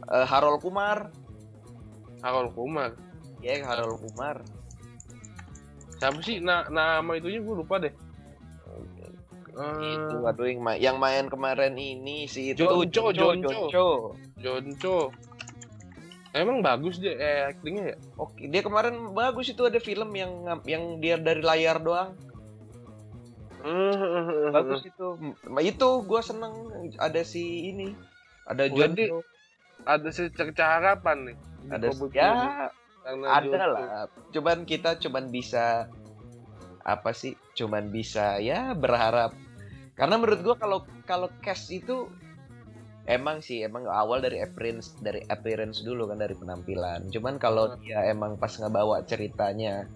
Eh, Harold Kumar Harold Kumar ya Harold Kumar siapa sih nah, nama itunya gue lupa deh Eh, itu aduh yang, ma- yang main kemarin ini si itu Jonco, Jonco. Jonco. Jonco emang bagus dia eh, actingnya ya Oke, dia kemarin bagus itu ada film yang yang dia dari layar doang. Bagus itu. Itu gua seneng ada si ini. Ada Berarti Jonco. Ada secerca harapan nih Ada ya karena ada lah. Cuman kita cuman bisa apa sih? Cuman bisa ya berharap. Karena menurut gua kalau kalau cast itu emang sih emang awal dari appearance dari appearance dulu kan dari penampilan. Cuman kalau Hmm. dia emang pas ngebawa ceritanya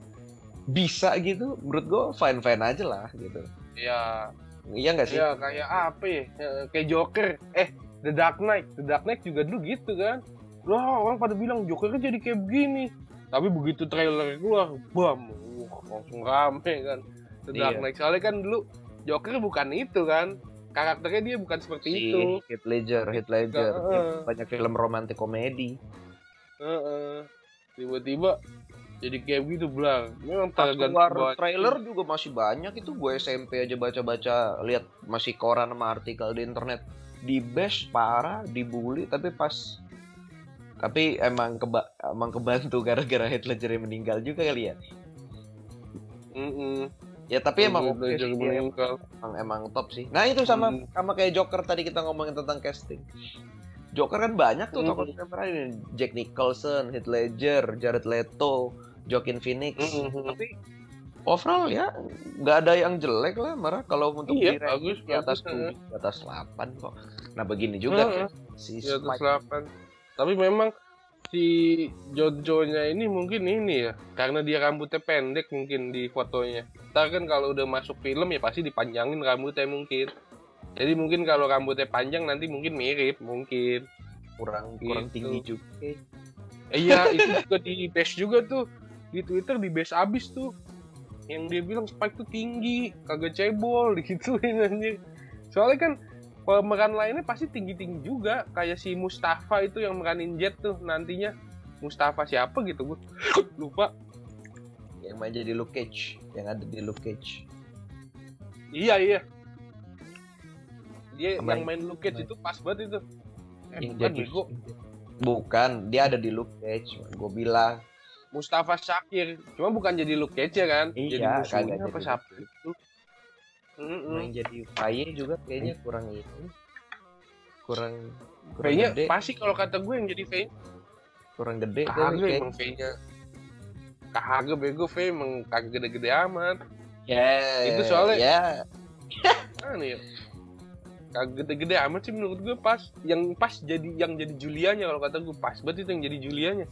bisa gitu, menurut gua fine fine aja lah gitu. ya Iya nggak sih? Ya kayak apa ya? Kayak Joker. Eh, The Dark Knight. The Dark Knight juga dulu gitu kan. Loh, orang pada bilang Jokernya jadi kayak begini. Tapi begitu trailer keluar, bam, uh, langsung rame kan. The Dark Iya. Knight. Soalnya kan dulu Joker bukan itu kan. Karakternya dia bukan seperti si itu. Heath Ledger, Heath Ledger, Heeh. banyak film romantis komedi. Heeh. Tiba-tiba jadi kayak gitu belang memang tergantung keluar trailer juga masih banyak itu gue SMP aja baca-baca lihat masih koran sama artikel di internet di bash parah dibully tapi pas tapi emang keba emang kebantu gara-gara Heath Ledger yang meninggal juga kali ya Mm-mm. ya tapi emang Heath oke Ledger sih, meninggal. emang, emang top sih nah itu sama Hmm. sama kayak Joker tadi kita ngomongin tentang casting Joker kan banyak tuh Hmm. tokoh contemporary ini Jack Nicholson, Heath Ledger, Jared Leto, Joaquin Phoenix Mm-mm. tapi overall ya nggak ada yang jelek lah marah kalau untuk Iya, bagus, di atas bagus, ya. 7, di atas 8 kok. Nah begini juga Heeh. kan, si di atas Spike. 8 tapi memang si Jojo-nya ini mungkin ini ya karena dia rambutnya pendek mungkin di fotonya. Ntar kan kalau udah masuk film ya pasti dipanjangin rambutnya mungkin. Jadi mungkin kalau rambutnya panjang nanti mungkin mirip mungkin. Kurang kurang Gitu. tinggi juga. Eh, iya itu juga di base juga tuh. Di Twitter di base abis tuh yang dia bilang Spike tuh tinggi kagak cebol digituin anjir soalnya kan pemeran lainnya pasti tinggi-tinggi juga. Kayak si Mustafa itu yang meranin Jet tuh nantinya. Mustafa siapa gitu gue lupa. Yang main jadi Luke Cage yang ada di Luke Cage. Iya iya. Dia Sama yang main Luke Cage itu pas banget itu. Eh, yang bukan jadi bukan dia ada di Luke Cage gue bilang Mustafa Syakir cuma bukan jadi Luke Cage ya kan? Iya, jadi musuhnya apa jadi. Siapa itu Mm-mm. yang jadi Faye juga kayaknya kurang ini. Kurang kurang gede. pasti kalau kata gue yang jadi V kurang gede kayak- emang V-nya kagak bego V emang kagak gede-gede amat. Ya Itu soalnya- ya mana ya. Kagak gede-gede amat sih menurut gue pas. Yang pas jadi yang jadi Julianya kalau kata gue. Pas banget itu yang jadi Julianya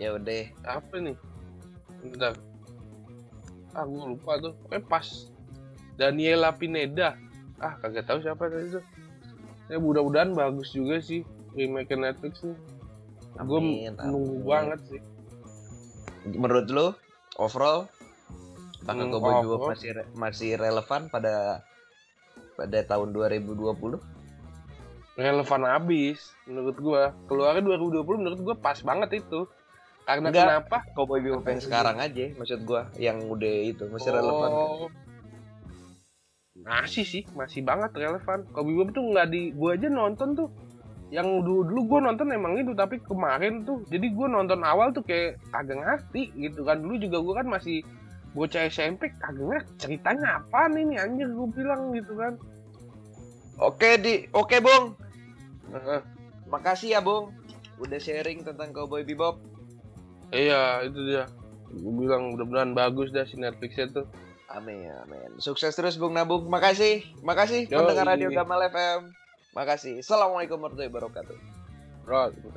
ya udah. Apa nih bentar. Ah gue lupa tuh. Pokoknya pas Daniela Pineda. Ah kagak tahu siapa tadi tuh. Ya mudah-mudahan bagus juga sih remake Netflix nih. Gue nunggu banget sih. Menurut lu overall apakah Hmm, Cowboy Bebop overall. masih re- masih relevan pada pada tahun 2020 relevan abis menurut gua. Keluarnya 2020 menurut gua pas banget itu karena Enggak. kenapa? Cowboy Bebop yang sekarang aja maksud gua yang udah itu masih relevan. Oh. masih sih masih banget relevan. Kalau Bebop tuh nggak di gua aja nonton tuh. Yang dulu dulu gua nonton emang itu tapi kemarin tuh. Jadi gua nonton awal tuh kayak kagak ngerti gitu kan. Dulu juga gua kan masih bocah SMP kagak ngerti ceritanya apa ini anjir gua bilang gitu kan. Oke di. Oke Bung. Heeh. makasih ya Bung udah sharing tentang Cowboy Bebop iya itu dia. Gua bilang mudah-mudahan bagus dah si Netflixnya tuh. Amin amin. Sukses terus Bung Nabung. Makasih. Makasih Yoi. pendengar Radio Gamal FM makasih. Assalamualaikum warahmatullahi wabarakatuh. Gitu.